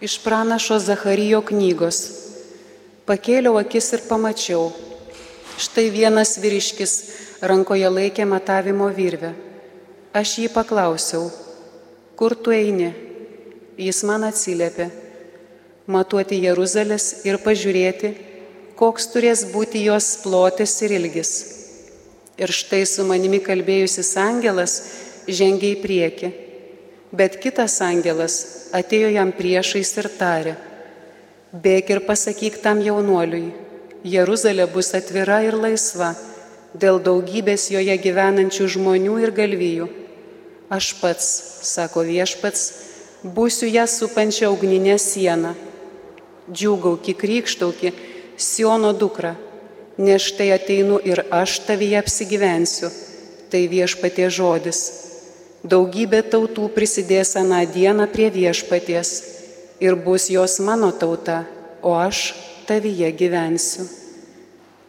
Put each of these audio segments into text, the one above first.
Iš pranašo Zacharyjo knygos. Pakėliau akis ir pamačiau. Štai vienas vyriškis rankoje laikė matavimo virvę. Aš jį paklausiau, kur tu eini? Jis man atsiliepė, matuoti Jeruzalės ir pažiūrėti, koks turės būti jos plotis ir ilgis. Ir štai su manimi kalbėjusis angelas žengė į priekį Bet kitas angelas atėjo jam priešais ir tarė, bėk ir pasakyk tam jaunuoliui, Jeruzalė bus atvira ir laisva dėl daugybės joje gyvenančių žmonių ir galvijų. Aš pats, sako viešpats, būsiu ją supančią ugninę sieną. Džiūgauki, krikštauki, Siono dukra, nes štai ateinu ir aš tavyje apsigyvensiu. Tai viešpatie žodis Daugybė tautų prisidės aną dieną prie viešpaties ir bus jos mano tauta, o aš tavyje gyvensiu.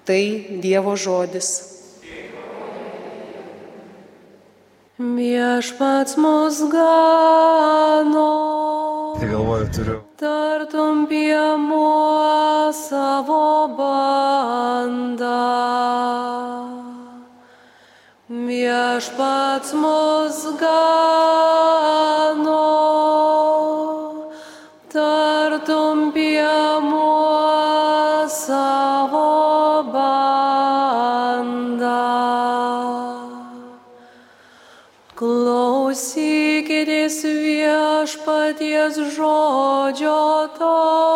Tai Dievo žodis. Viešpats mus gano. Tai galvoju, turiu. Tartum piemuo savo bandą. Viešpats mus gano, tartum piemuo savo bandą. Klausykitės viešpaties žodžio tautos,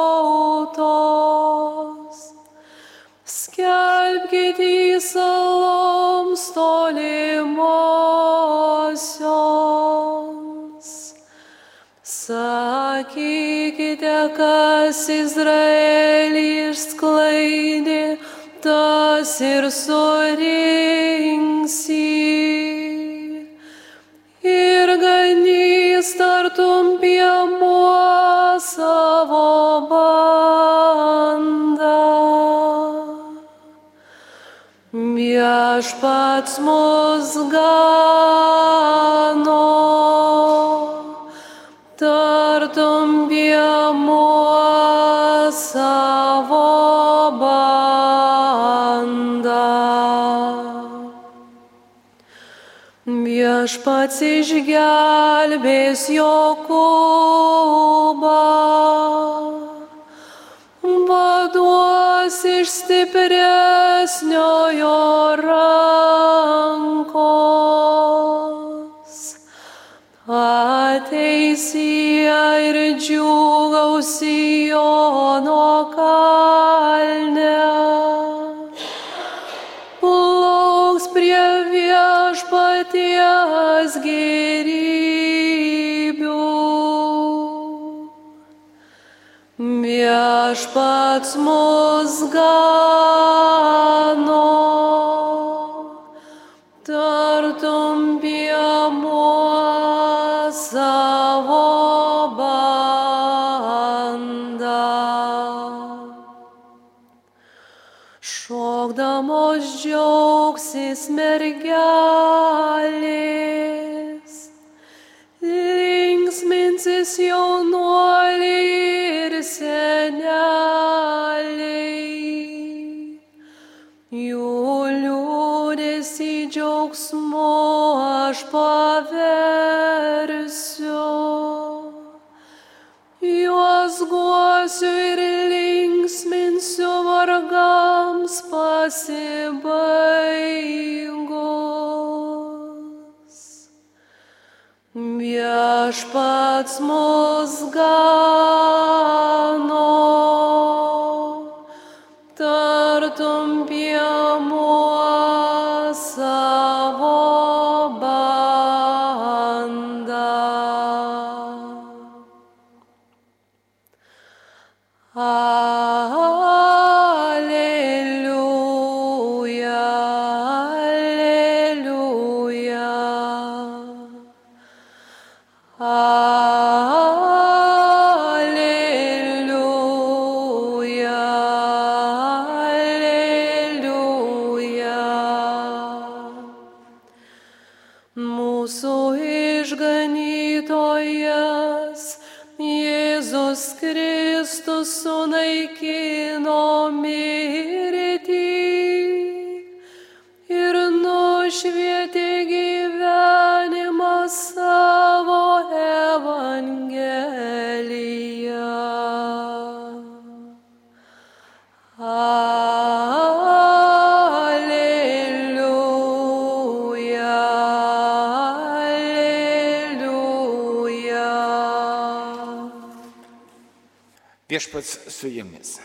kas Izraelį išsklaidė, tas ir surinksi. Ir ganys tartum piemuo savo bandą. Viešpats mus gano, Viešpats išgelbės Jokūbą, vaduos iš stipresnio jo rankos. Ateis jie ir džiūgausi Jono kalne plauks prie viešpaties gerybių. Viešpats mus gano, Šokdamos džiaugsis mergelės, linksminsis jaunuoliai ir seneliai. Jų liūdėsi džiaugsmu aš paversiu. Juos guosiu ir linksminsiu vargams pasibaigus. Viešpats mus gano, Mūsų išganytojas Jėzus Kristus sunaikino mirtį Viešpats su jumis.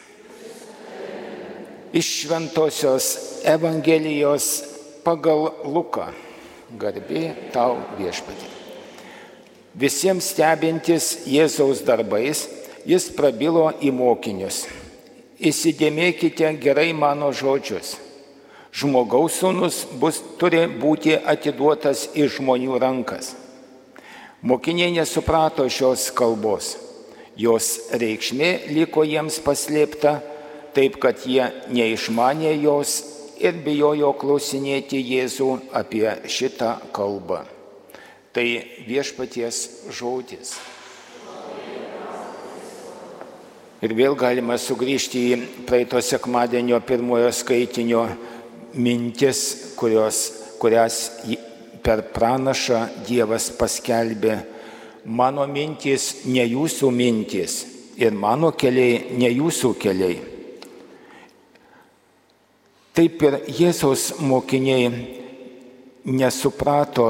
Iš Šventojios Evangelijos pagal Luką. Garbė tau viešpatė. Visiems stebintis Jėzaus darbais, jis prabilo į mokinius. Įsidėmėkite gerai mano žodžius. Žmogaus sūnus bus, turi būti atiduotas į žmonių rankas. Mokiniai nesuprato šios kalbos. Jos reikšmė liko jiems paslėpta, taip kad jie neišmanė jos ir bijojo klausinėti Jėzų apie šitą kalbą. Tai viešpaties žodis. Ir vėl galima sugrįžti į praeito sekmadienio pirmojo skaitinio mintis, kurios, kurias per pranašą Dievas paskelbė. Mano mintys ne jūsų mintys ir mano keliai ne jūsų keliai. Taip ir Jėzaus mokiniai nesuprato,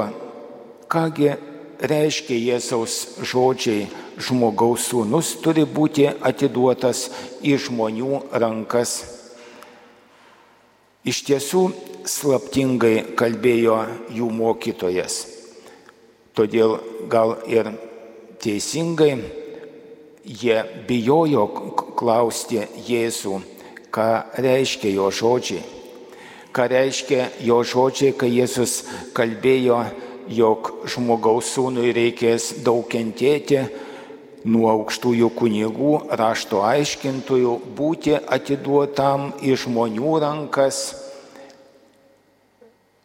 kągi reiškia Jėzaus žodžiai, žmogaus sūnus turi būti atiduotas į žmonių rankas. Iš tiesų slaptingai kalbėjo jų mokytojas. Todėl gal ir teisingai jie bijojo klausti Jėzų, ką reiškia jo žodžiai. Ką reiškia jo žodžiai, kai Jėzus kalbėjo, jog žmogaus sūnui reikės daug kentėti nuo aukštųjų kunigų, rašto aiškintojų, būti atiduotam į žmonių rankas,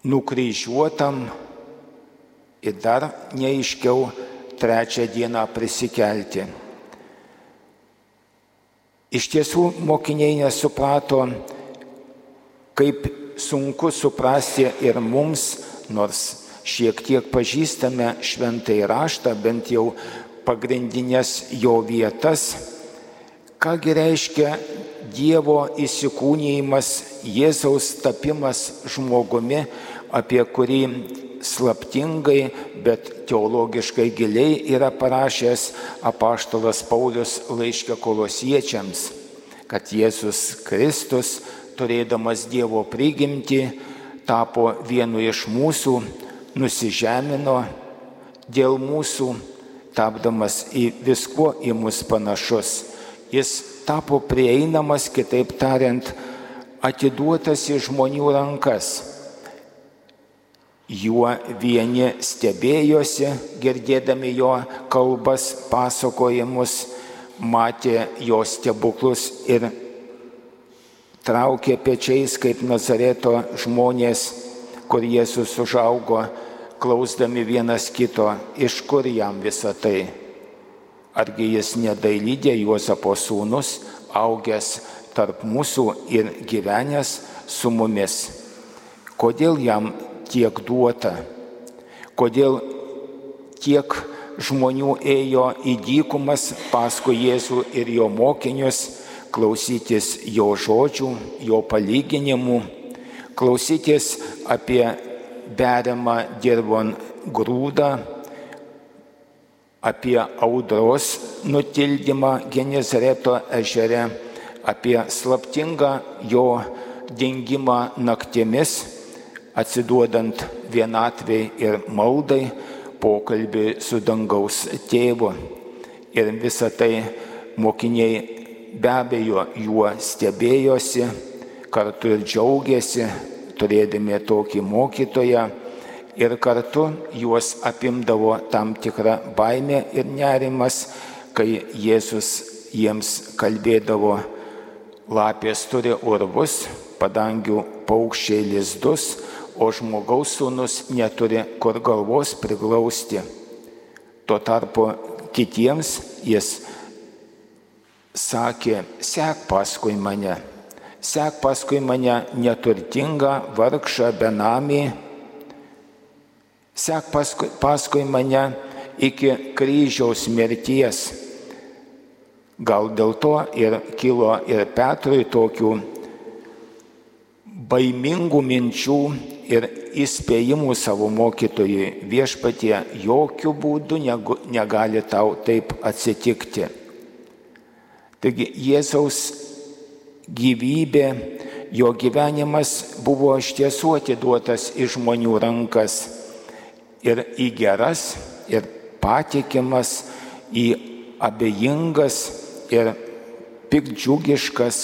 nukryžiuotam ir dar neaiškiau trečią dieną prisikelti. Iš tiesų mokiniai nesuprato, kaip sunku suprasti ir mums, nors šiek tiek pažįstame šventai raštą, bent jau pagrindinės jo vietas, kągi reiškia Dievo įsikūnyjimas, Jėzaus tapimas žmogumi, apie kurį slaptingai, bet teologiškai giliai yra parašęs apaštalas Paulius laiškė kolosiečiams, kad Jėzus Kristus, turėdamas Dievo prigimti, tapo vienu iš mūsų, nusižemino dėl mūsų, tapdamas į viskuo į mus panašus. Jis tapo prieinamas, kitaip tariant, atiduotas į žmonių rankas. Juo vieni stebėjosi, girdėdami jo kalbas, pasakojimus, matė jo stebuklus ir traukė pečiais kaip Nazareto žmonės, kur Jėzus užaugo, klausdami vienas kito, iš kur jam visa tai. Argi jis nedailydė Juozapo sūnus, augęs tarp mūsų ir gyvenęs su mumis. Kodėl jam tiek duota? Kodėl tiek žmonių ėjo į dykumas paskui Jėzų ir jo mokinius, klausytis jo žodžių, jo palyginimų, klausytis apie beriamą dirbon grūdą, apie audros nutildymą Genizareto ežere, apie slaptingą jo dingimą naktimis, atsiduodant vienatvei ir maldai, pokalbį su dangaus tėvu. Ir visą tai mokiniai be abejo juo stebėjosi, kartu ir džiaugiasi, turėdami tokį mokytoją ir kartu juos apimdavo tam tikra baimė ir nerimas, kai Jėzus jiems kalbėdavo, lapės turi urvus, padangių paukščiai lizdus, o žmogaus sūnus neturi kur galvos priglausti. Tuo tarpu kitiems jis sakė, sek paskui mane, sek paskui mane neturtingą, vargšą, benamį, sek paskui, paskui mane iki kryžiaus mirties. Gal dėl to ir kilo ir Petrui tokių baimingų minčių ir įspėjimų savo mokytojui viešpatie jokių būdų negali tau taip atsitikti. Taigi Jėzaus gyvybė, jo gyvenimas buvo iš tiesų atiduotas į žmonių rankas ir į geras, ir patikimas, į abejingas ir pikdžiugiškas,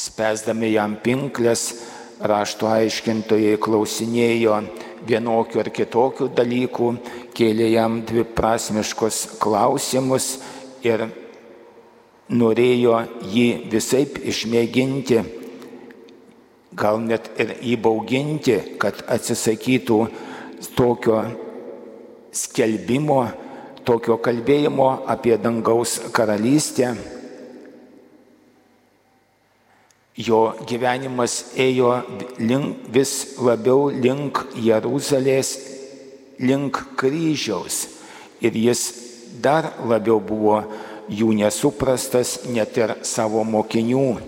spęsdami jam pinklės, rašto aiškintojai klausinėjo vienokių ar kitokių dalykų, kėlė jam dviprasmiškus klausimus ir norėjo jį visai išmėginti, gal net ir įbauginti, kad atsisakytų tokio skelbimo, tokio kalbėjimo apie dangaus karalystę. Jo gyvenimas ėjo link, vis labiau link Jeruzalės, link kryžiaus. Ir jis dar labiau buvo jų nesuprastas net ir savo mokinių.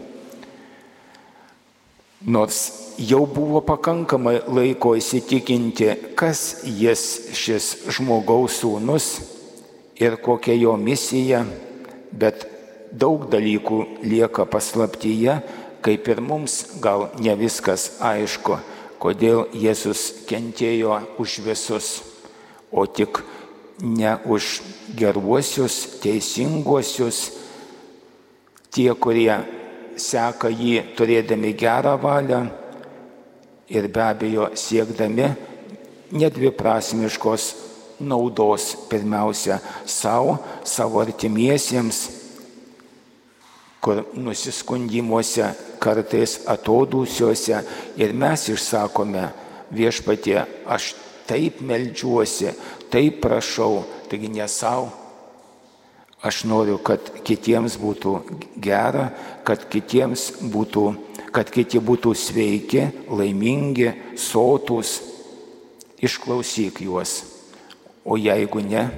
Nors jau buvo pakankamai laiko įsitikinti, kas jis šis žmogaus sūnus ir kokia jo misija, bet daug dalykų lieka paslaptyje, kaip ir mums gal ne viskas aišku, kodėl Jėzus kentėjo už visus, o tik ne už geruosius, teisinguosius, tie, kurie seka jį turėdami gerą valią ir be abejo siekdami nedviprasmiškos naudos pirmiausia savo, savo artimiesiems, kur nusiskundimuose kartais atodūsiuose ir mes išsakome viešpatie, aš taip melžiuosi, taip prašau, taigi ne savo. Aš noriu, kad kitiems būtų gera, kad kitiems būtų, kad kiti būtų sveiki, laimingi, sotus. Išklausyk juos. O jeigu ne,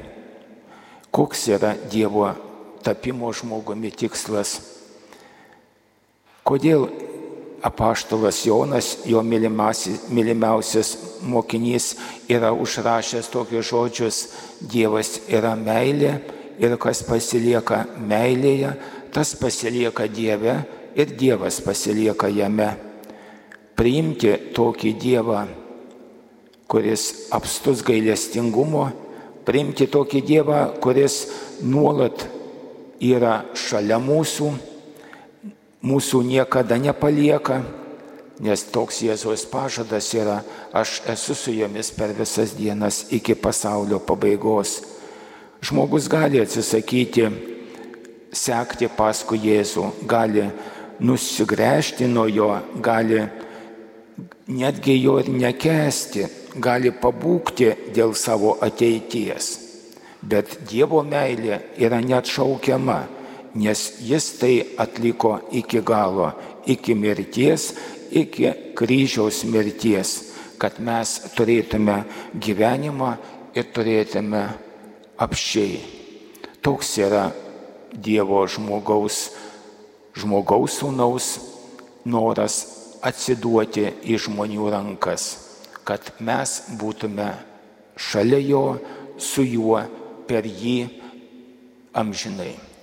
koks yra Dievo tapimo žmogumi tikslas? Kodėl apaštalas Jonas, jo mylimiausias mokinys, yra užrašęs tokius žodžius, Dievas yra meilė ir kas pasilieka meilėje, tas pasilieka Dieve ir Dievas pasilieka jame. Priimti tokį Dievą, kuris apstus gailestingumo, priimti tokį Dievą, kuris nuolat yra šalia mūsų, mūsų niekada nepalieka, nes toks Jėzaus pažadas yra, aš esu su jomis per visas dienas iki pasaulio pabaigos. Žmogus gali atsisakyti sekti paskui Jėzų, gali nusigręžti nuo jo, gali netgi jo ir nekesti, gali pabūkti dėl savo ateities. Bet Dievo meilė yra neatšaukiama nes jis tai atliko iki galo, iki mirties, iki kryžiaus mirties, kad mes turėtume gyvenimą ir turėtume apšiai. Toks yra Dievo žmogaus, žmogaus sūnaus noras atsiduoti į žmonių rankas, kad mes būtume šalia jo, su juo, per jį amžinai.